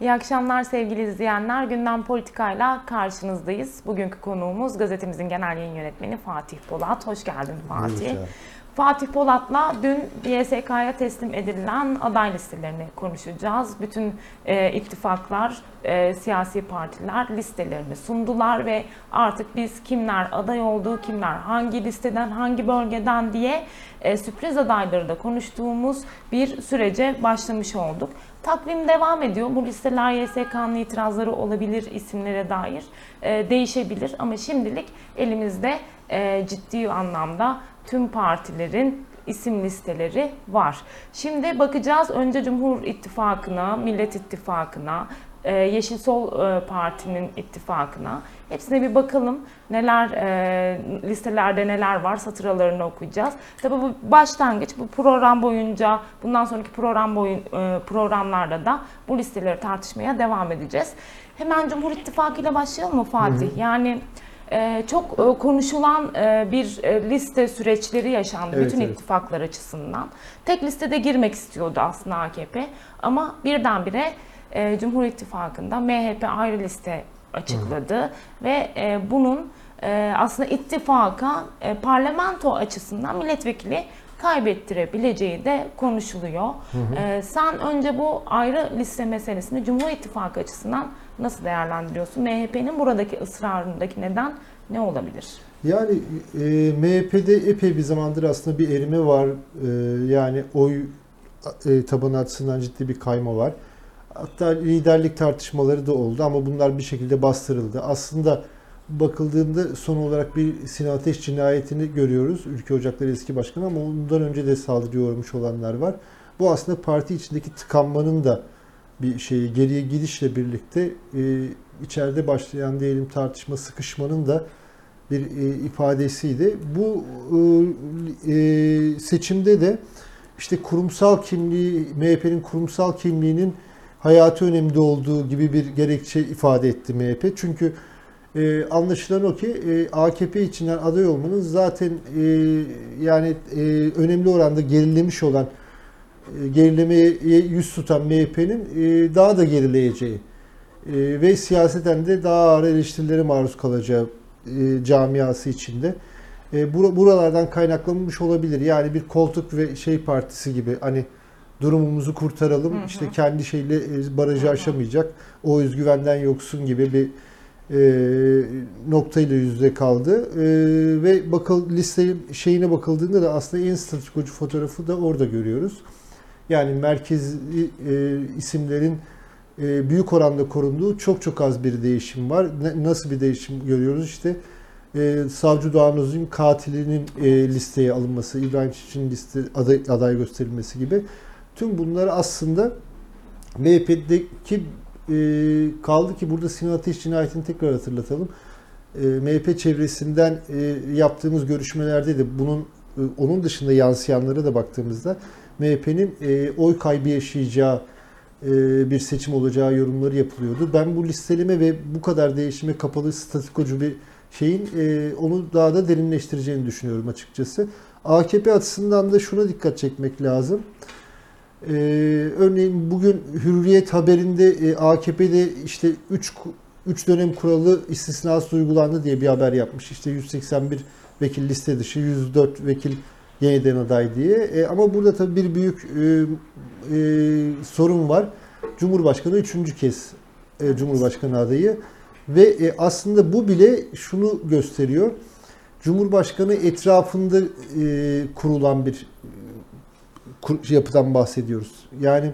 İyi akşamlar sevgili izleyenler. Gündem Politika'yla karşınızdayız. Bugünkü konuğumuz gazetemizin genel yayın yönetmeni Fatih Polat. Hoş geldin Fatih. Fatih Polat'la dün YSK'ya teslim edilen aday listelerini konuşacağız. Bütün e, ittifaklar, e, siyasi partiler listelerini sundular ve artık biz kimler aday oldu, kimler hangi listeden, hangi bölgeden diye e, sürpriz adayları da konuştuğumuz bir sürece başlamış olduk. Takvim devam ediyor. Bu listeler YSK'nın itirazları olabilir isimlere dair e, değişebilir ama şimdilik elimizde e, ciddi anlamda tüm partilerin isim listeleri var. Şimdi bakacağız önce Cumhur İttifakı'na, Millet İttifakı'na, e, Yeşil Sol e, Parti'nin ittifakına. Hepsine bir bakalım neler e, listelerde neler var satıralarını okuyacağız. Tabii bu başlangıç bu program boyunca bundan sonraki program boyun e, programlarda da bu listeleri tartışmaya devam edeceğiz. Hemen Cumhur İttifakı ile başlayalım mı Fatih? Yani e, çok e, konuşulan e, bir e, liste süreçleri yaşandı Evet, bütün evet. ittifaklar açısından. Tek listede girmek istiyordu aslında AKP ama birdenbire e, Cumhur İttifakı'nda MHP ayrı liste açıkladı ve e, bunun e, aslında ittifaka e, parlamento açısından milletvekili kaybettirebileceği de konuşuluyor. E, sen önce bu ayrı liste meselesini Cumhur İttifakı açısından nasıl değerlendiriyorsun? MHP'nin buradaki ısrarındaki neden ne olabilir? Yani e, MHP'de epey bir zamandır aslında bir erime var. E, yani oy e, tabanı açısından ciddi bir kayma var. Hatta liderlik tartışmaları da oldu ama bunlar bir şekilde bastırıldı. Aslında bakıldığında son olarak bir Sinan Ateş cinayetini görüyoruz. Ülke Ocakları eski başkanı ama ondan önce de saldırıya uğramış olanlar var. Bu aslında parti içindeki tıkanmanın da bir şeyi geriye gidişle birlikte e, içeride başlayan diyelim tartışma sıkışmanın da bir e, ifadesiydi. Bu e, e, seçimde de işte kurumsal kimliği, MHP'nin kurumsal kimliğinin hayatı önemli olduğu gibi bir gerekçe ifade etti MHP. Çünkü e, anlaşılan o ki e, AKP içinden aday olmanın zaten e, yani e, önemli oranda gerilemiş olan e, gerilemeye yüz tutan MHP'nin e, daha da gerileyeceği e, ve siyaseten de daha ağır eleştirilere maruz kalacağı e, camiası içinde. E, bura- buralardan kaynaklanmış olabilir. Yani bir koltuk ve şey partisi gibi hani durumumuzu kurtaralım. Hı hı. işte kendi şeyle e, barajı Hı hı. aşamayacak. O özgüvenden yoksun gibi bir e, noktayla yüzde kaldı. E, ve bakıl liste şeyine bakıldığında da aslında en statükocu fotoğrafı da orada görüyoruz. Yani merkezi e, isimlerin e, büyük oranda korunduğu çok çok az bir değişim var. Ne- nasıl bir değişim görüyoruz? İşte e, Savcı Doğan Özgün katilinin e, listeye alınması, İbrahim Çiçek'in liste aday, aday gösterilmesi gibi. Tüm bunları aslında MHP'deki e, kaldı ki burada Sinan Ateş cinayetini tekrar hatırlatalım. E, MHP çevresinden e, yaptığımız görüşmelerde de bunun e, onun dışında yansıyanlara da baktığımızda MHP'nin e, oy kaybı yaşayacağı e, bir seçim olacağı yorumları yapılıyordu. Ben bu listeleme ve bu kadar değişime kapalı statikocu bir şeyin e, onu daha da derinleştireceğini düşünüyorum açıkçası. AKP açısından da şuna dikkat çekmek lazım. E, örneğin bugün Hürriyet haberinde e, AKP'de işte 3 3 dönem kuralı istisnası uygulandı diye bir haber yapmış. İşte 181 vekil liste dışı, 104 vekil yeniden aday diye. E, ama burada tabii bir büyük e, e, sorun var. Cumhurbaşkanı üçüncü kez e, Cumhurbaşkanı adayı ve e, aslında bu bile şunu gösteriyor. Cumhurbaşkanı etrafında e, kurulan bir yapıdan bahsediyoruz. Yani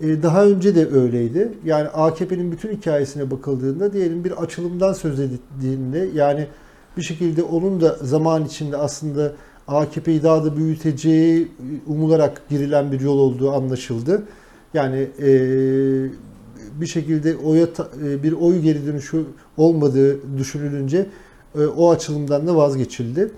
e, daha önce de öyleydi. Yani AKP'nin bütün hikayesine bakıldığında diyelim bir açılımdan söz edildiğinde yani bir şekilde onun da zaman içinde aslında AKP'yi daha da büyüteceği umularak girilen bir yol olduğu anlaşıldı. Yani e, bir şekilde oya e, bir oy geri dönüşü olmadığı düşünülünce e, o açılımdan da vazgeçildi.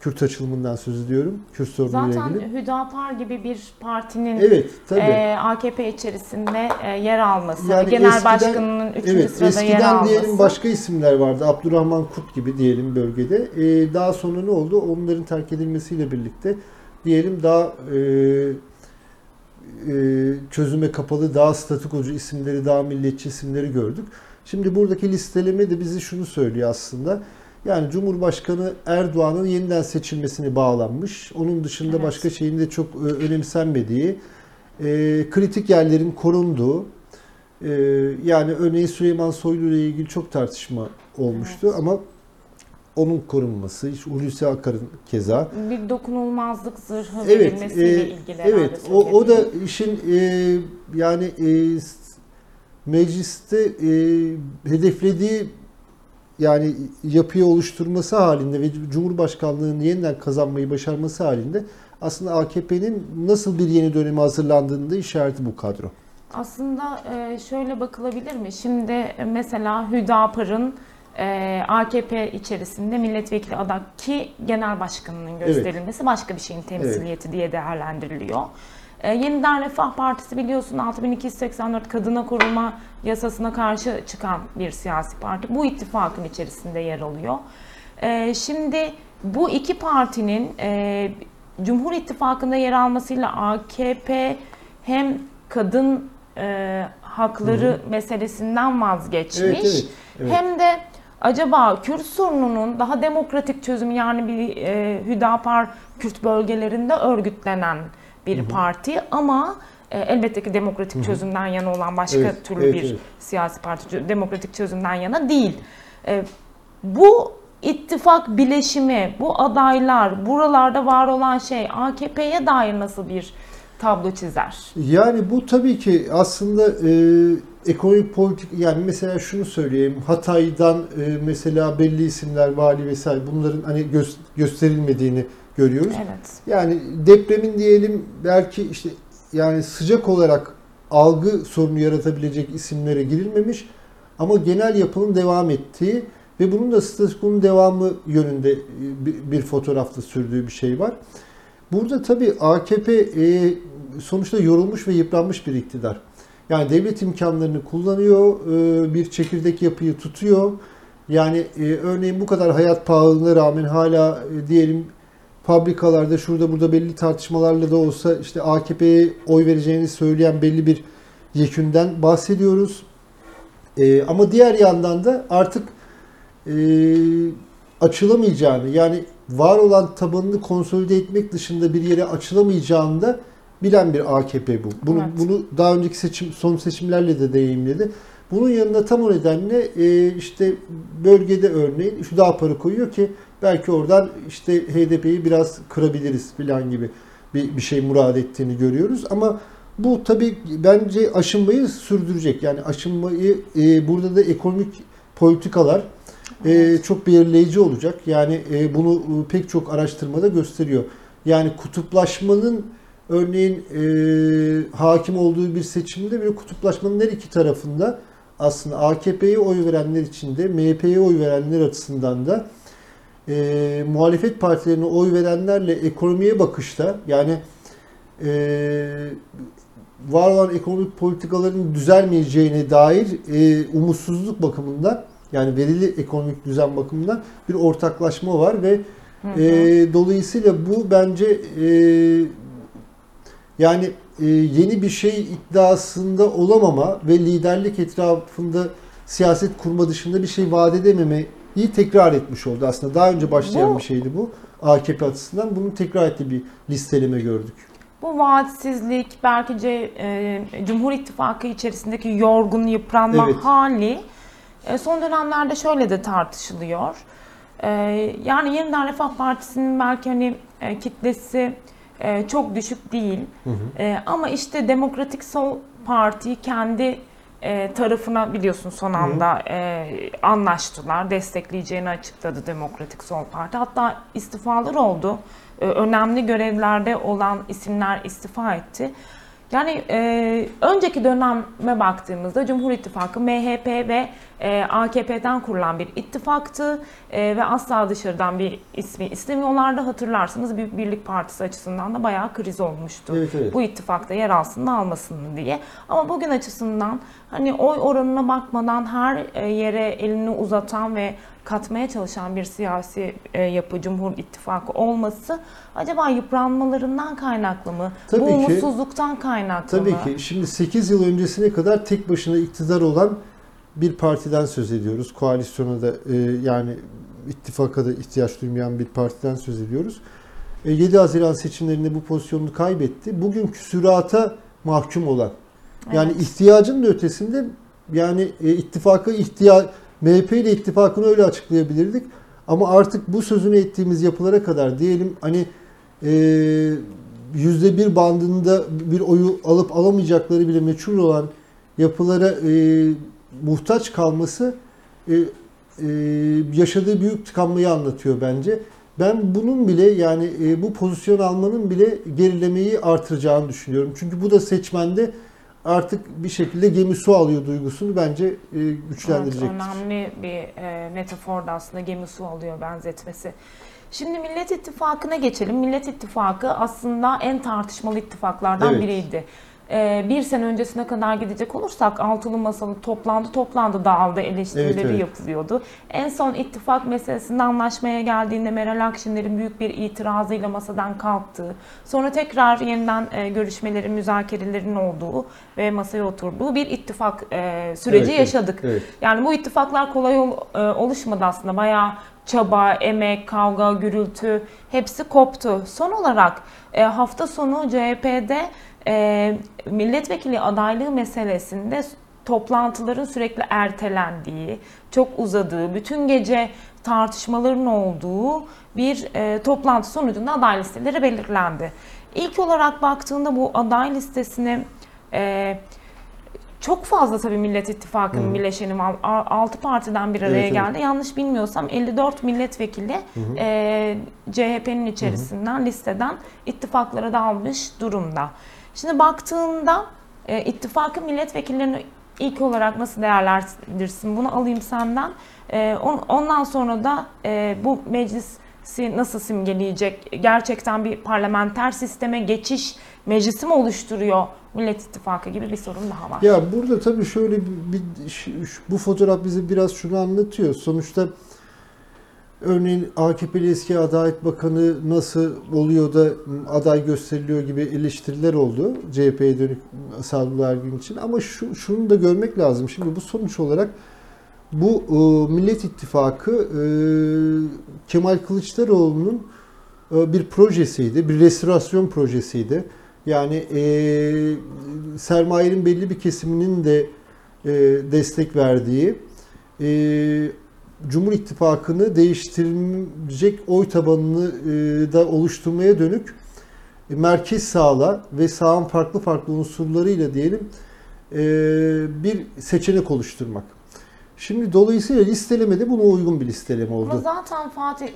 Kürt açılımından söz ediyorum. Kürt sorunuyla Zaten ilgili. Hüdapar gibi bir partinin Evet, tabii. e, AKP içerisinde e, yer alması, Yani genel eskiden- başkanının üçüncü Evet, sırada yer eskiden alması. diyelim başka isimler vardı. Abdurrahman Kurt gibi diyelim bölgede. Ee, daha sonra ne oldu? Onların terk edilmesiyle birlikte diyelim daha e, e, çözüme kapalı, daha statikocu isimleri, daha milliyetçi isimleri gördük. Şimdi buradaki listeleme de bizi şunu söylüyor aslında. Yani Cumhurbaşkanı Erdoğan'ın yeniden seçilmesini bağlanmış. Onun dışında Evet. başka şeyin de çok e, önemsenmediği, e, kritik yerlerin korunduğu, e, yani örneğin Süleyman Soylu ile ilgili çok tartışma olmuştu ama onun korunması, işte Hulusi Akar'ın keza. Bir dokunulmazlık zırhı Evet, verilmesiyle e, ilgili evet. O, o da işin e, yani e, mecliste e, hedeflediği yani yapıyı oluşturması halinde ve Cumhurbaşkanlığını yeniden kazanmayı başarması halinde aslında AKP'nin nasıl bir yeni döneme hazırlandığını da işareti bu kadro. Aslında e, şöyle bakılabilir mi? Şimdi e, mesela Hüdapar'ın e, AKP içerisinde milletvekili aday ki genel başkanının gösterilmesi başka bir şeyin temsiliyeti diye değerlendiriliyor. E, Yeniden Refah Partisi biliyorsun 6284 kadına koruma yasasına karşı çıkan bir siyasi parti. Bu ittifakın içerisinde yer alıyor. E, Şimdi bu iki partinin e, Cumhur İttifakı'nda yer almasıyla AKP hem kadın e, hakları meselesinden vazgeçmiş Evet, evet, evet. hem de acaba Kürt sorununun daha demokratik çözümü yani bir e, Hüdapar Kürt bölgelerinde örgütlenen bir parti ama e, elbette ki demokratik çözümden yana olan başka Evet, türlü evet, bir evet. siyasi parti demokratik çözümden yana değil. E, bu ittifak bileşimi, bu adaylar, buralarda var olan şey AKP'ye dair nasıl bir tablo çizer? Yani bu tabii ki aslında e, ekonomik politik yani mesela şunu söyleyeyim Hatay'dan e, mesela belli isimler vali vesaire bunların hani gö- gösterilmediğini görüyoruz. Evet. Yani depremin diyelim belki işte yani sıcak olarak algı sorunu yaratabilecek isimlere girilmemiş ama genel yapının devam ettiği ve bunun da statükonun devamı yönünde e, bir, fotoğrafta sürdüğü bir şey var. Burada tabii AKP e, sonuçta yorulmuş ve yıpranmış bir iktidar. Yani devlet imkanlarını kullanıyor, e, bir çekirdek yapıyı tutuyor. Yani örneğin bu kadar hayat pahalılığına rağmen hala diyelim fabrikalarda şurada burada belli tartışmalarla da olsa işte AKP'ye oy vereceğini söyleyen belli bir yekünden bahsediyoruz. E, ama diğer yandan da artık e, açılamayacağını yani var olan tabanını konsolide etmek dışında bir yere açılamayacağını da bilen bir AKP bu. Bunu Evet. bunu daha önceki seçim son seçimlerle de deneyimledi. Bunun yanında tam o nedenle e, işte bölgede örneğin Hüdapar'ı koyuyor ki belki oradan işte HDP'yi biraz kırabiliriz falan gibi bir, bir şey murad ettiğini görüyoruz. Ama bu tabii bence aşınmayı sürdürecek. Yani aşınmayı e, burada da ekonomik politikalar e, çok belirleyici olacak. Yani e, bunu e, pek çok araştırmada gösteriyor. Yani kutuplaşmanın örneğin e, hakim olduğu bir seçimde bir kutuplaşmanın her iki tarafında aslında AKP'ye oy verenler için de MHP'ye oy verenler açısından da e, muhalefet partilerine oy verenlerle ekonomiye bakışta yani e, var olan ekonomik politikaların düzelmeyeceğine dair e, umutsuzluk bakımından yani verili ekonomik düzen bakımından bir ortaklaşma var ve e, dolayısıyla bu bence e, yani e, yeni bir şey iddiasında olamama ve liderlik etrafında siyaset kurma dışında bir şey vaat edememeyi tekrar etmiş oldu aslında. Daha önce başlayan Bu- bir şeydi bu AKP açısından. Bunu tekrar ettiği bir listeleme gördük. Bu vaatsizlik, belki ce- e, Cumhur İttifakı içerisindeki yorgun, yıpranma Evet. hali e, son dönemlerde şöyle de tartışılıyor. E, yani Yeniden Refah Partisi'nin belki hani e, kitlesi e, çok düşük değil. E, ama işte Demokratik Sol Parti kendi e, tarafına biliyorsun son anda e, anlaştılar. Destekleyeceğini açıkladı Demokratik Sol Parti. Hatta istifalar oldu. E, önemli görevlerde olan isimler istifa etti. Yani e, önceki döneme baktığımızda Cumhur İttifakı MHP ve e, AKP'den kurulan bir ittifaktı E, ve asla dışarıdan bir ismi istemiyorlardı. Hatırlarsınız Büyük Birlik Partisi açısından da bayağı kriz olmuştu. Evet, evet. Bu ittifakta yer alsın da almasın diye. Ama bugün açısından hani oy oranına bakmadan her e, yere elini uzatan ve katmaya çalışan bir siyasi e, yapı Cumhur İttifakı olması acaba yıpranmalarından kaynaklı mı? Tabii Bu ki. umutsuzluktan kaynaklı Tabii mı? ki. Şimdi 8 yıl öncesine kadar tek başına iktidar olan bir partiden söz ediyoruz. Koalisyona da e, yani ittifaka da ihtiyaç duymayan bir partiden söz ediyoruz. E, 7 Haziran seçimlerinde bu pozisyonunu kaybetti. Bugün küsürata mahkum olan yani Evet. ihtiyacın da ötesinde yani e, ittifakı ihtiyaç MHP ile ittifakını öyle açıklayabilirdik. Ama artık bu sözünü ettiğimiz yapılara kadar diyelim hani e, yüzde bir bandında bir oyu alıp alamayacakları bile meçhul olan yapılara e, muhtaç kalması e, e, yaşadığı büyük tıkanmayı anlatıyor bence. Ben bunun bile yani e, bu pozisyon almanın bile gerilemeyi artıracağını düşünüyorum. Çünkü bu da seçmende artık bir şekilde gemi su alıyor duygusunu bence e, Evet, güçlendirecektir. önemli bir e, metafor da aslında gemi su alıyor benzetmesi. Şimdi Millet İttifakı'na geçelim. Millet İttifakı aslında en tartışmalı ittifaklardan Evet. biriydi. E, bir sene öncesine kadar gidecek olursak altılı masalı toplandı toplandı dağıldı eleştirileri Evet, evet. yapılıyordu. En son ittifak meselesinde anlaşmaya geldiğinde Meral Akşener'in büyük bir itirazıyla masadan kalktığı, sonra tekrar yeniden e, görüşmelerin, müzakerelerin olduğu ve masaya oturduğu bir ittifak e, süreci Evet, evet. yaşadık. Evet. Yani bu ittifaklar kolay ol- e, oluşmadı aslında. Bayağı çaba, emek, kavga, gürültü hepsi koptu. Son olarak e, hafta sonu CHP'de e, milletvekili adaylığı meselesinde toplantıların sürekli ertelendiği, çok uzadığı, bütün gece tartışmaların olduğu bir e, toplantı sonucunda aday listeleri belirlendi. İlk olarak baktığında bu aday listesini e, çok fazla tabii Millet İttifakı'nın Hı hı. bileşeni var. 6 partiden bir araya Evet, evet. geldi. Yanlış bilmiyorsam 54 milletvekili Hı hı. e, CHP'nin içerisinden listeden ittifaklara dağılmış durumda. Şimdi baktığında e, ittifakın milletvekillerini ilk olarak nasıl değerlendirirsin? Bunu alayım senden. E, on- ondan sonra da e, bu meclisi nasıl simgeleyecek? Gerçekten bir parlamenter sisteme geçiş meclisi mi oluşturuyor Millet İttifakı gibi bir sorun daha var. Ya burada tabii şöyle bir, bir- bu fotoğraf bize biraz şunu anlatıyor. Sonuçta örneğin AKP'li eski Adalet Bakanı nasıl oluyor da aday gösteriliyor gibi eleştiriler oldu CHP'ye dönük Sadullah Ergin için. Ama şu, şunu da görmek lazım. Şimdi bu sonuç olarak bu e, Millet İttifakı e, Kemal Kılıçdaroğlu'nun e, bir projesiydi, bir restorasyon projesiydi. Yani e, sermayenin belli bir kesiminin de e, destek verdiği, e, Cumhur İttifakı'nı değiştirecek oy tabanını e, da oluşturmaya dönük e, merkez sağla ve sağın farklı farklı unsurlarıyla diyelim e, bir seçenek oluşturmak. Şimdi dolayısıyla listeleme de buna uygun bir listeleme Ama oldu. zaten Fatih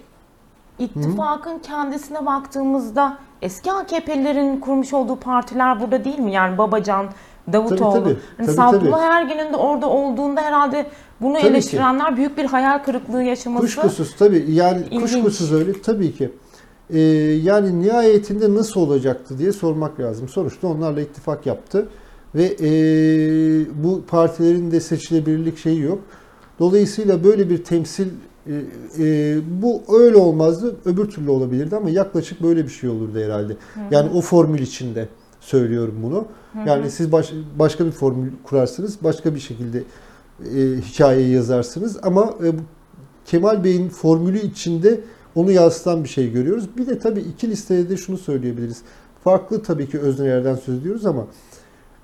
ittifakın kendisine baktığımızda eski AKP'lilerin kurmuş olduğu partiler burada değil mi? Yani Babacan, Davutoğlu. Tabii, tabii. Hani Tabii, Sadullah tabii. Ergin'in de orada olduğunda herhalde bunu Tabii ki. eleştirenler büyük bir hayal kırıklığı yaşaması. Kuşkusuz tabii yani İlginç. kuşkusuz öyle tabii ki. Ee, yani nihayetinde nasıl olacaktı diye sormak lazım. Sonuçta onlarla ittifak yaptı ve ee, bu partilerin de seçilebilirlik şeyi yok. Dolayısıyla böyle bir temsil e, e, bu öyle olmazdı, öbür türlü olabilirdi ama yaklaşık böyle bir şey olurdu herhalde. Yani o formül içinde söylüyorum bunu. Yani siz baş- başka bir formül kurarsınız, başka bir şekilde e, hikayeyi yazarsınız ama e, Kemal Bey'in formülü içinde onu yansıtan bir şey görüyoruz. Bir de tabii iki listede de şunu söyleyebiliriz. Farklı tabii ki öznelerden söz ediyoruz ama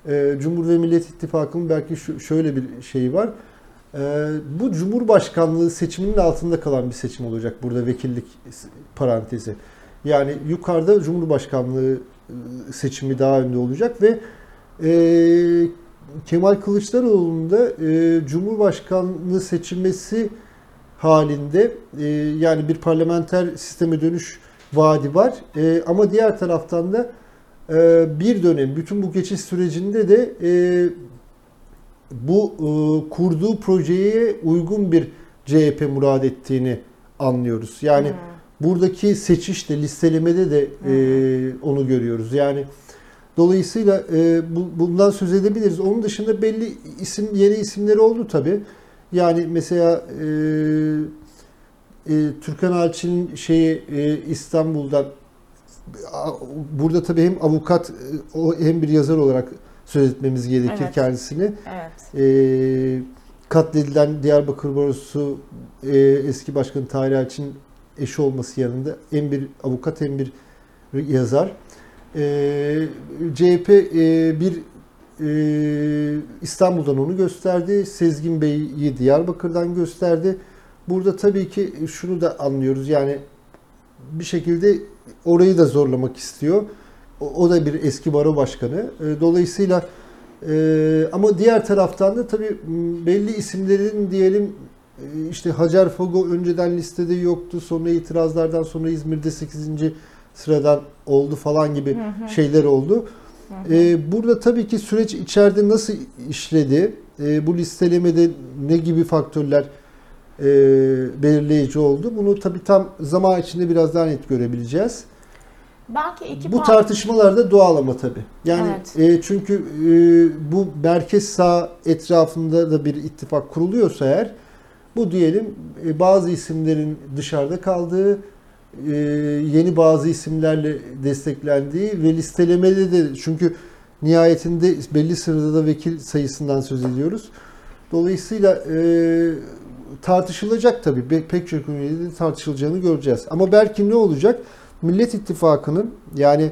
e, Cumhur ve Millet İttifakı'nın belki şu, şöyle bir şeyi var. E, bu Cumhurbaşkanlığı seçiminin altında kalan bir seçim olacak burada vekillik parantezi. Yani yukarıda Cumhurbaşkanlığı seçimi daha önde olacak ve e, Kemal Kılıçdaroğlu'nun da e, Cumhurbaşkanlığı seçilmesi halinde e, yani bir parlamenter sisteme dönüş vaadi var. E, ama diğer taraftan da e, bir dönem bütün bu geçiş sürecinde de e, bu e, kurduğu projeye uygun bir CHP murad ettiğini anlıyoruz. Yani Hmm. Buradaki seçişte, listelemede de e, onu görüyoruz. Yani dolayısıyla e, bu, bundan söz edebiliriz. Onun dışında belli isim yeni isimleri oldu tabi. Yani mesela e, e, Türkan Alçı'nın şeyi e, İstanbul'dan burada tabii hem avukat e, o hem bir yazar olarak söz etmemiz gerekir Evet. kendisini. Evet. E, katledilen Diyarbakır Barosu e, eski başkanı Tahir Elçin eşi olması yanında hem bir avukat hem bir yazar. E, CHP e, bir e, İstanbul'dan onu gösterdi. Sezgin Bey'i Diyarbakır'dan gösterdi. Burada tabii ki şunu da anlıyoruz. Yani bir şekilde orayı da zorlamak istiyor. O, o da bir eski baro başkanı. E, dolayısıyla e, ama diğer taraftan da tabii belli isimlerin diyelim işte Hacer Fogo önceden listede yoktu. Sonra itirazlardan sonra İzmir'de 8. sıradan oldu falan gibi Hı hı. şeyler oldu. Hı hı. Ee, burada tabii ki süreç içeride nasıl işledi? Ee, bu listelemede ne gibi faktörler e, belirleyici oldu? Bunu tabii tam zaman içinde biraz daha net görebileceğiz. Belki iki bu tartışmalar da doğal ama tabii. Yani Evet. e, çünkü e, bu merkez sağ etrafında da bir ittifak kuruluyorsa eğer bu diyelim e, bazı isimlerin dışarıda kaldığı, e, yeni bazı isimlerle desteklendiği ve listelemede de çünkü nihayetinde belli sırada da vekil sayısından söz ediyoruz. Dolayısıyla e, tartışılacak tabii. Pe- Pek çok ünite tartışılacağını göreceğiz. Ama belki ne olacak? Millet İttifakı'nın yani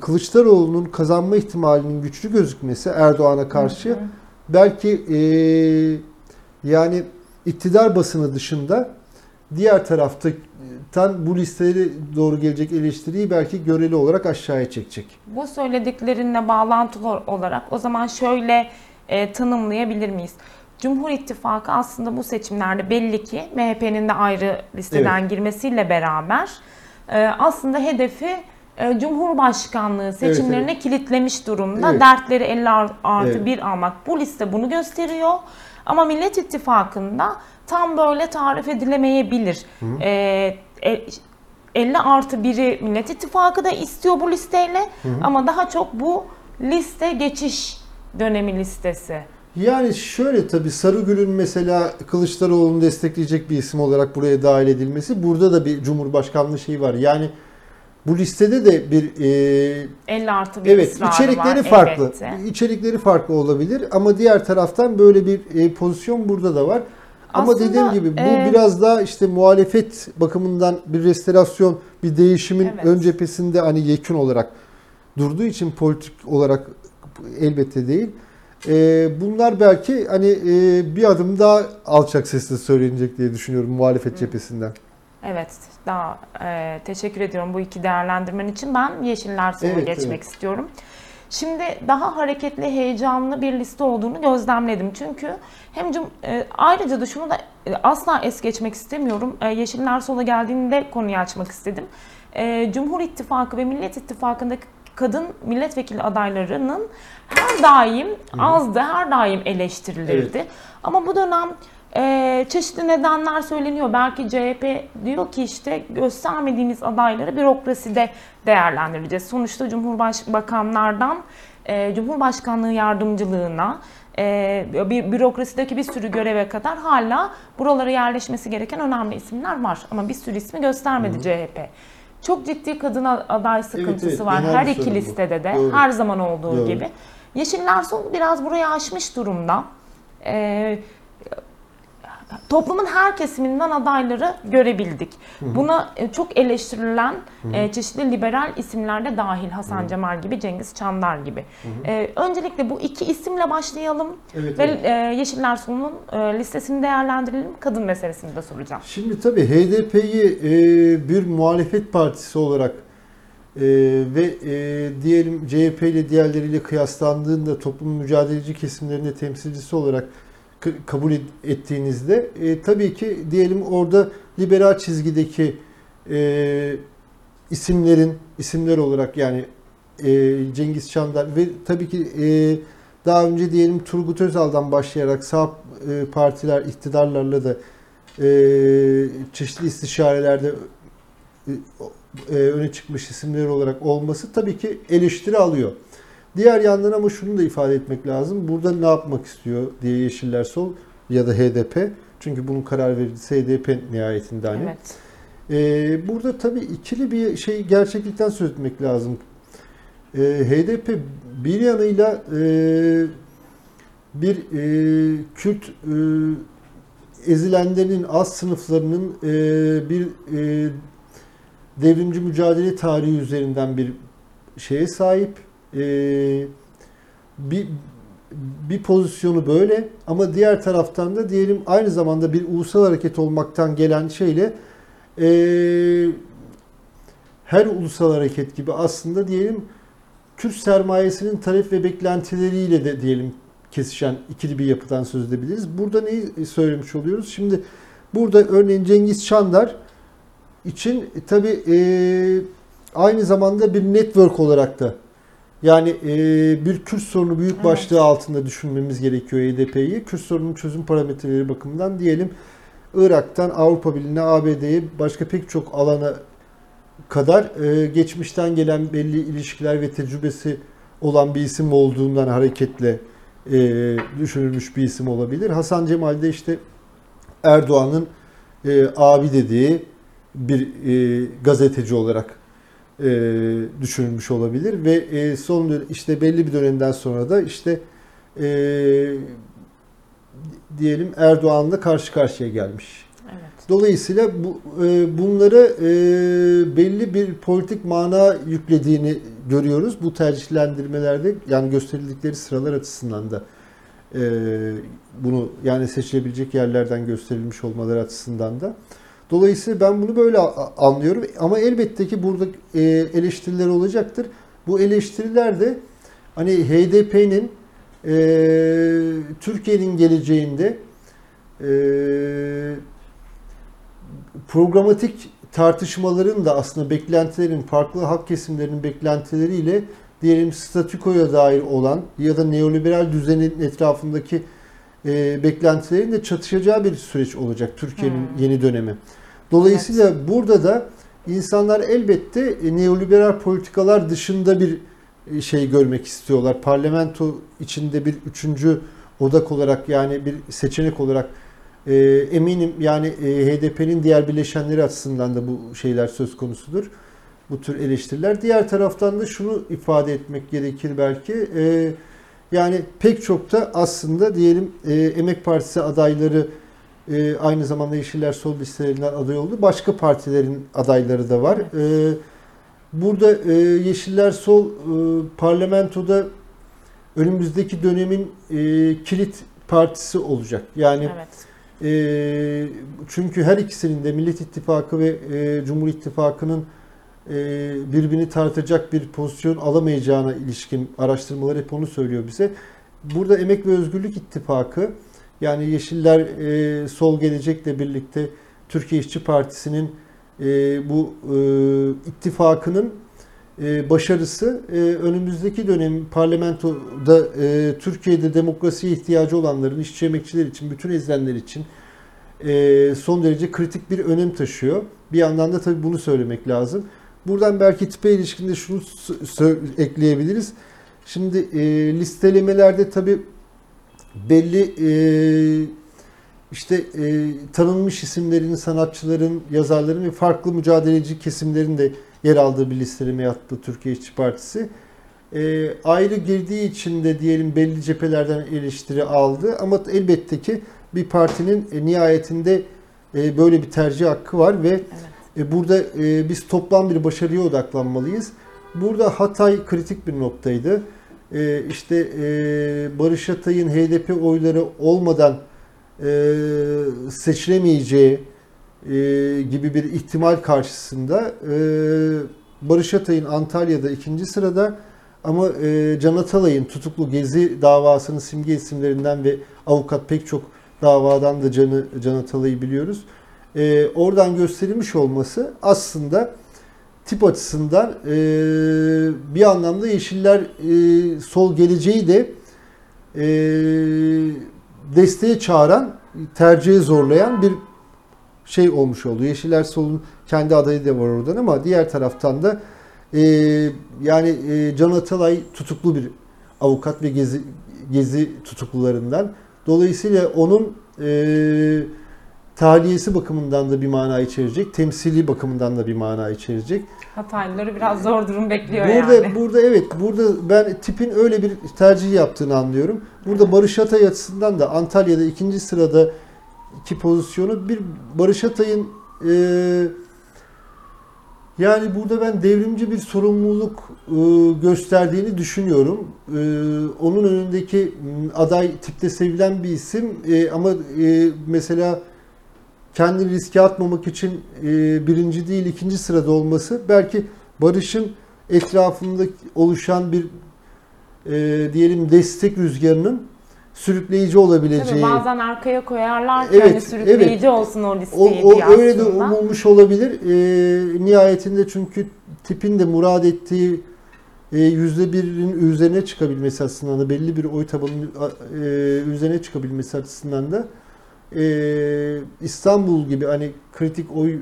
Kılıçdaroğlu'nun kazanma ihtimalinin güçlü gözükmesi Erdoğan'a karşı belki e, yani iktidar basını dışında diğer taraftan bu listelere doğru gelecek eleştiriyi belki göreli olarak aşağıya çekecek. Bu söylediklerinle bağlantılı olarak o zaman şöyle e, tanımlayabilir miyiz? Cumhur İttifakı aslında bu seçimlerde belli ki MHP'nin de ayrı listeden girmesiyle beraber e, aslında hedefi e, Cumhurbaşkanlığı seçimlerine kilitlemiş durumda. Evet. Dertleri 50 ar- artı Evet. 1 almak. Bu liste bunu gösteriyor. Ama Millet İttifakı'nda tam böyle tarif edilemeyebilir. E, e, 50 artı 1'i Millet İttifakı da istiyor bu listeyle ama daha çok bu liste geçiş dönemi listesi. Yani şöyle tabii Sarıgül'ün mesela Kılıçdaroğlu'nu destekleyecek bir isim olarak buraya dahil edilmesi burada da bir Cumhurbaşkanlığı şeyi var. Yani bu listede de bir e, 50 artı 1 Evet, içerikleri var farklı. elbette. İçerikleri farklı olabilir ama diğer taraftan böyle bir e, pozisyon burada da var. Ama Aslında, dediğim gibi bu e, biraz daha işte muhalefet bakımından bir restorasyon, bir değişimin Evet. ön cephesinde hani yekün olarak durduğu için politik olarak elbette değil. E, bunlar belki hani e, bir adım daha alçak sesle söylenecek diye düşünüyorum muhalefet cephesinden. Evet, daha e, teşekkür ediyorum bu iki değerlendirmen için. Ben Yeşiller Solu'na Evet, geçmek evet. istiyorum. Şimdi daha hareketli, heyecanlı bir liste olduğunu gözlemledim. Çünkü hem cum- e, ayrıca da şunu da e, asla es geçmek istemiyorum. E, Yeşiller Sol'a geldiğinde konuyu açmak istedim. E, Cumhur İttifakı ve Millet İttifakı'ndaki kadın milletvekili adaylarının her daim azdı, her daim eleştirilirdi. Ama bu dönem e, çeşitli nedenler söyleniyor. Belki CHP diyor ki işte göstermediğimiz adayları bürokraside değerlendireceğiz. Sonuçta Cumhurbaşkanlardan e, Cumhurbaşkanlığı yardımcılığına e, bir bürokrasideki bir sürü göreve kadar hala buralara yerleşmesi gereken önemli isimler var. Ama bir sürü ismi göstermedi CHP. Çok ciddi kadın aday sıkıntısı evet, var genel her iki bu. listede de Doğru. her zaman olduğu Doğru. gibi. Yeşiller Sol biraz burayı aşmış durumda. Ee, toplumun her kesiminden adayları görebildik. Buna e, çok eleştirilen e, çeşitli liberal isimler de dahil Hasan Cemal gibi, Cengiz Çandar gibi. E, öncelikle bu iki isimle başlayalım Evet, ve evet. Yeşiller Solu'nun e, listesini değerlendirelim. Kadın meselesini de soracağım. Şimdi tabii HDP'yi bir muhalefet partisi olarak e, ve e, diyelim CHP ile diğerleriyle kıyaslandığında toplumun mücadeleci kesimlerinde temsilcisi olarak kabul et- ettiğinizde e, tabii ki diyelim orada liberal çizgideki e, isimlerin isimler olarak yani e, Cengiz Çandar ve tabii ki e, daha önce diyelim Turgut Özal'dan başlayarak sağ e, partiler iktidarlarla da e, çeşitli istişarelerde e, e, öne çıkmış isimler olarak olması tabii ki eleştiri alıyor. Diğer yandan ama şunu da ifade etmek lazım. Burada ne yapmak istiyor diye Yeşiller Sol ya da HDP Çünkü bunun karar vericisi HDP nihayetinde hani. Evet. Ee, burada tabii ikili bir şey gerçeklikten söz etmek lazım. Ee, HDP bir yanıyla e, bir e, Kürt e, ezilenlerin az sınıflarının e, bir e, devrimci mücadele tarihi üzerinden bir şeye sahip. E, bir bir pozisyonu böyle ama diğer taraftan da diyelim aynı zamanda bir ulusal hareket olmaktan gelen şeyle e, her ulusal hareket gibi aslında diyelim Kürt sermayesinin talep ve beklentileriyle de diyelim kesişen ikili bir yapıdan söz edebiliriz. Burada neyi söylemiş oluyoruz? Şimdi burada örneğin Cengiz Çandar için e, tabi aynı zamanda bir network olarak da yani e, bir Kürt sorunu büyük Evet. başlığı altında düşünmemiz gerekiyor HDP'yi. Kürt sorunun çözüm parametreleri bakımından diyelim Irak'tan Avrupa Birliği'ne, ABD'ye başka pek çok alana kadar e, geçmişten gelen belli ilişkiler ve tecrübesi olan bir isim olduğundan hareketle e, düşünülmüş bir isim olabilir. Hasan Cemal de işte Erdoğan'ın e, abi dediği bir e, gazeteci olarak e, düşünülmüş olabilir ve e, son işte belli bir dönemden sonra da işte e, diyelim Erdoğan'la karşı karşıya gelmiş. Evet. Dolayısıyla bu e, bunları e, belli bir politik mana yüklediğini görüyoruz bu tercihlendirmelerde yani gösterildikleri sıralar açısından da e, bunu yani seçilebilecek yerlerden gösterilmiş olmaları açısından da. Dolayısıyla ben bunu böyle anlıyorum ama elbette ki burada e, eleştiriler olacaktır. Bu eleştiriler de hani HDP'nin e, Türkiye'nin geleceğinde e, programatik tartışmaların da aslında beklentilerin, farklı hak kesimlerinin beklentileriyle diyelim statükoya dair olan ya da neoliberal düzenin etrafındaki e, beklentilerin de çatışacağı bir süreç olacak Türkiye'nin Hmm. yeni dönemi. Dolayısıyla burada da insanlar elbette e, neoliberal politikalar dışında bir e, şey görmek istiyorlar. Parlamento içinde bir üçüncü odak olarak yani bir seçenek olarak e, eminim yani e, HDP'nin diğer bileşenleri açısından da bu şeyler söz konusudur. Bu tür eleştiriler. Diğer taraftan da şunu ifade etmek gerekir belki. E, yani pek çok da aslında diyelim e, Emek Partisi adayları e, aynı zamanda Yeşiller Sol listelerinden aday oldu. Başka partilerin adayları da var. E, burada e, Yeşiller Sol e, parlamentoda önümüzdeki dönemin e, kilit partisi olacak. Yani Evet. e, çünkü her ikisinin de Millet İttifakı ve e, Cumhur İttifakı'nın birbirini tartacak bir pozisyon alamayacağına ilişkin araştırmalar hep onu söylüyor bize. Burada Emek ve Özgürlük İttifakı yani Yeşiller e, Sol Gelecek'le birlikte Türkiye İşçi Partisi'nin e, bu e, ittifakının e, başarısı e, önümüzdeki dönem parlamentoda e, Türkiye'de demokrasiye ihtiyacı olanların, işçi emekçiler için, bütün ezilenler için e, son derece kritik bir önem taşıyor. Bir yandan da tabii bunu söylemek lazım. Buradan belki tipe ilişkinde şunu ekleyebiliriz. Şimdi e, listelemelerde tabii belli e, işte e, tanınmış isimlerin, sanatçıların, yazarların ve farklı mücadeleci kesimlerin de yer aldığı bir listeleme yaptı Türkiye İşçi Partisi. E, ayrı girdiği için de diyelim belli cephelerden eleştiri aldı ama elbette ki bir partinin e, nihayetinde e, böyle bir tercih hakkı var ve Evet. E, burada e, biz toplam bir başarıya odaklanmalıyız. Burada Hatay kritik bir noktaydı. E, işte e, Barış Atay'ın HDP oyları olmadan e, seçilemeyeceği e, gibi bir ihtimal karşısında e, Barış Atay'ın Antalya'da ikinci sırada ama e, Can Atalay'ın tutuklu Gezi davasının simge isimlerinden ve avukat pek çok davadan da Can'ı, Can Atalay'ı biliyoruz. E, oradan gösterilmiş olması aslında tip açısından e, bir anlamda Yeşiller e, sol geleceği de e, desteğe çağıran, tercihe zorlayan bir şey olmuş oldu. Yeşiller Sol'un kendi adayı da var oradan ama diğer taraftan da e, yani e, Can Atalay tutuklu bir avukat ve gezi gezi tutuklularından. Dolayısıyla onun e, tahliyesi bakımından da bir mana içerecek, temsili bakımından da bir mana içerecek. Hataylıları biraz zor durum bekliyor Burada yani. burada evet burada ben tipin öyle bir tercih yaptığını anlıyorum. Burada Barış Atay açısından da Antalya'da ikinci sırada iki pozisyonu bir Barış Atay'ın e, yani burada ben devrimci bir sorumluluk e, gösterdiğini düşünüyorum. E, onun önündeki aday tipte sevilen bir isim e, ama e, mesela kendini riske atmamak için e, birinci değil ikinci sırada olması belki Barış'ın etrafında oluşan bir e, diyelim destek rüzgarının sürükleyici olabileceği. Tabii bazen arkaya koyarlar Evet, hani sürükleyici olsun o O, listeyi o diye öyle de umulmuş olabilir. E, nihayetinde çünkü tipin de murad ettiği e, yüzde birin üzerine çıkabilmesi açısından da belli bir oy tabanının e, üzerine çıkabilmesi açısından da e, İstanbul gibi hani kritik oy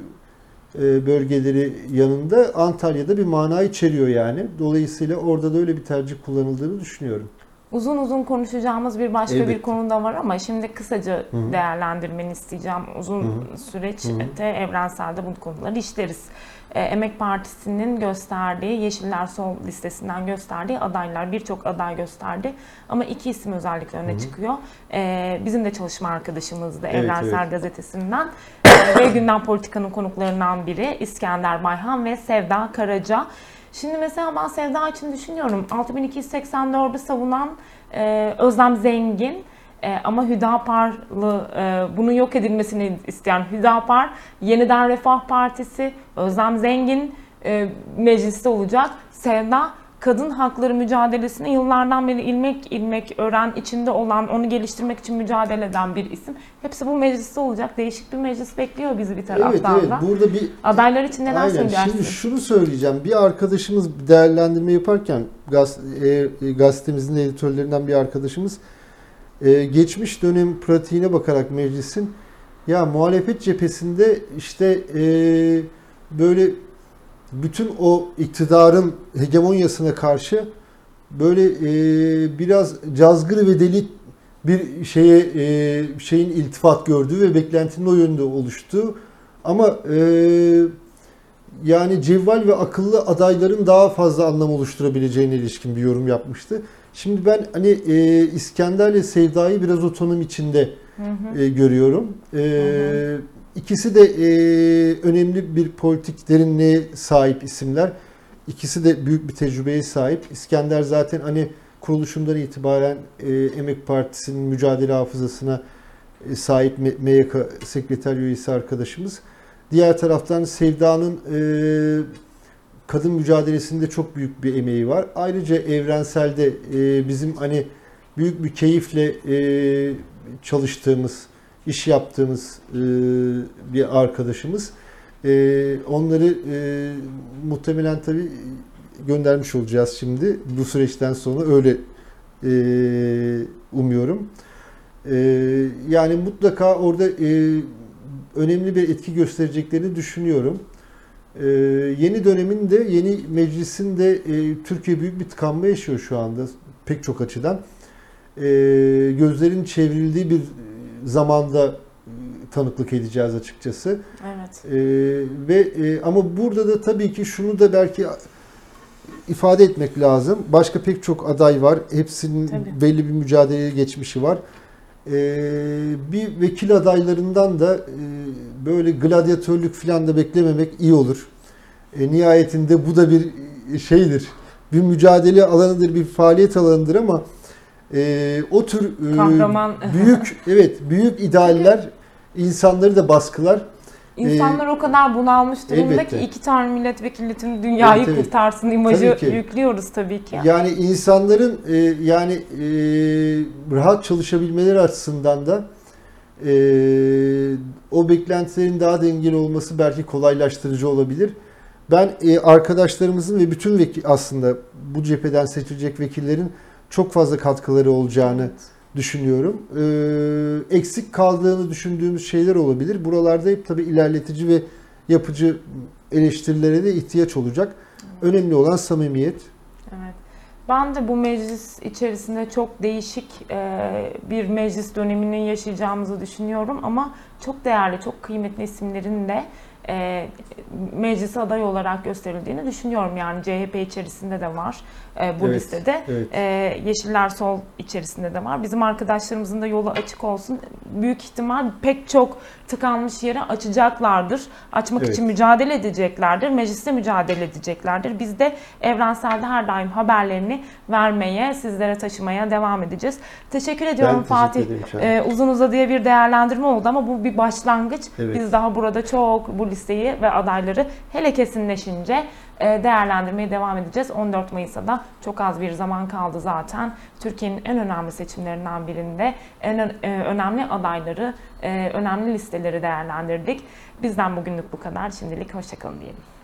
e, bölgeleri yanında Antalya'da bir mana içeriyor yani. Dolayısıyla orada da öyle bir tercih kullanıldığını düşünüyorum. Uzun uzun konuşacağımız bir başka Elbette. bir konu da var ama şimdi kısaca Hı hı. değerlendirmeni isteyeceğim. Uzun Hı hı. süreçte evrenselde bu konuları işleriz. Ee, Emek Partisi'nin gösterdiği, Yeşiller Sol listesinden gösterdiği adaylar, birçok aday gösterdi. Ama iki isim özellikle öne Hı hı. çıkıyor. Ee, bizim de çalışma arkadaşımızdı Evet, Evrensel evet. Gazetesi'nden. Ee, ve Gündem Politika'nın konuklarından biri İskender Bayhan ve Sevda Karaca. Şimdi mesela ben Sevda için düşünüyorum. 6284'ü savunan e, Özlem Zengin e, ama Hüdaparlı e, bunun yok edilmesini isteyen Hüdapar, Yeniden Refah Partisi, Özlem Zengin e, mecliste olacak. Sevda kadın hakları mücadelesini yıllardan beri ilmek ilmek öğren içinde olan, onu geliştirmek için mücadele eden bir isim. Hepsi bu mecliste olacak. Değişik bir meclis bekliyor bizi bir Evet taraftan evet da. burada bir Adaylar için neler Aynen. söylersin? Şimdi şunu söyleyeceğim. Bir arkadaşımız değerlendirme yaparken gaz, e, gazetemizin editörlerinden bir arkadaşımız e, geçmiş dönem pratiğine bakarak meclisin ya muhalefet cephesinde işte e, böyle bütün o iktidarın hegemonyasına karşı böyle e, biraz cazgır ve deli bir şeye e, şeyin iltifat gördüğü ve beklentinin o yönde oluştuğu ama e, yani cevval ve akıllı adayların daha fazla anlam oluşturabileceğine ilişkin bir yorum yapmıştı. Şimdi ben hani e, İskender'le Sevda'yı biraz otonom içinde Hı hı. e, görüyorum. E, Hı İkisi de e, önemli bir politik derinliğe sahip isimler. İkisi de büyük bir tecrübeye sahip. İskender zaten hani kuruluşundan itibaren e, Emek Partisi'nin mücadele hafızasına e, sahip MYK sekreter üyesi arkadaşımız. Diğer taraftan Sevda'nın e, kadın mücadelesinde çok büyük bir emeği var. Ayrıca evrenselde e, bizim hani büyük bir keyifle e, çalıştığımız, iş yaptığımız e, bir arkadaşımız. E, onları e, muhtemelen tabii göndermiş olacağız şimdi. Bu süreçten sonra öyle e, umuyorum. E, yani mutlaka orada e, önemli bir etki göstereceklerini düşünüyorum. Ee, yeni dönemin de yeni meclisin de e, Türkiye büyük bir tıkanma yaşıyor şu anda pek çok açıdan. Ee, gözlerin çevrildiği bir zamanda e, tanıklık edeceğiz açıkçası. Evet. Ee, ve e, ama burada da tabii ki şunu da belki ifade etmek lazım. Başka pek çok aday var. Hepsinin Tabii. belli bir mücadele geçmişi var. Ee, bir vekil adaylarından da e, böyle gladyatörlük falan da beklememek iyi olur. E, nihayetinde bu da bir e, şeydir. Bir mücadele alanıdır, bir faaliyet alanıdır ama e, o tür e, Kahraman. büyük evet büyük idealler insanları da baskılar. İnsanlar o kadar bunalmış durumda elbette. ki iki tane milletvekili tüm dünyayı Evet, evet. kurtarsın imajı Tabii ki. yüklüyoruz tabii ki. Yani insanların e, yani e, rahat çalışabilmeleri açısından da e, o beklentilerin daha dengeli olması belki kolaylaştırıcı olabilir. Ben e, arkadaşlarımızın ve bütün vekil aslında bu cepheden seçilecek vekillerin çok fazla katkıları olacağını Evet. düşünüyorum. E, eksik kaldığını düşündüğümüz şeyler olabilir. Buralarda hep tabii ilerletici ve yapıcı eleştirilere de ihtiyaç olacak. Önemli olan samimiyet. Evet. Ben de bu meclis içerisinde çok değişik e, bir meclis dönemini yaşayacağımızı düşünüyorum ama çok değerli, çok kıymetli isimlerin de e, meclise aday olarak gösterildiğini düşünüyorum. Yani CHP içerisinde de var e, bu Evet, listede. evet. E, Yeşiller Sol içerisinde de var. Bizim arkadaşlarımızın da yolu açık olsun. Büyük ihtimal pek çok tıkanmış yeri açacaklardır. Açmak Evet. için mücadele edeceklerdir. Mecliste mücadele edeceklerdir. Biz de Evrensel'de her daim haberlerini vermeye, sizlere taşımaya devam edeceğiz. Teşekkür ediyorum teşekkür Fatih. ederim Şahin. Ee, uzun uzadıya bir değerlendirme oldu ama bu bir başlangıç. Evet. Biz daha burada çok bu listeyi ve adayları hele kesinleşince e, değerlendirmeye devam edeceğiz. 14 Mayıs'a da çok az bir zaman kaldı zaten. Türkiye'nin en önemli seçimlerinden birinde en e, önemli adayları, e, önemli listeleri değerlendirdik. Bizden bugünlük bu kadar. Şimdilik hoşçakalın diyelim.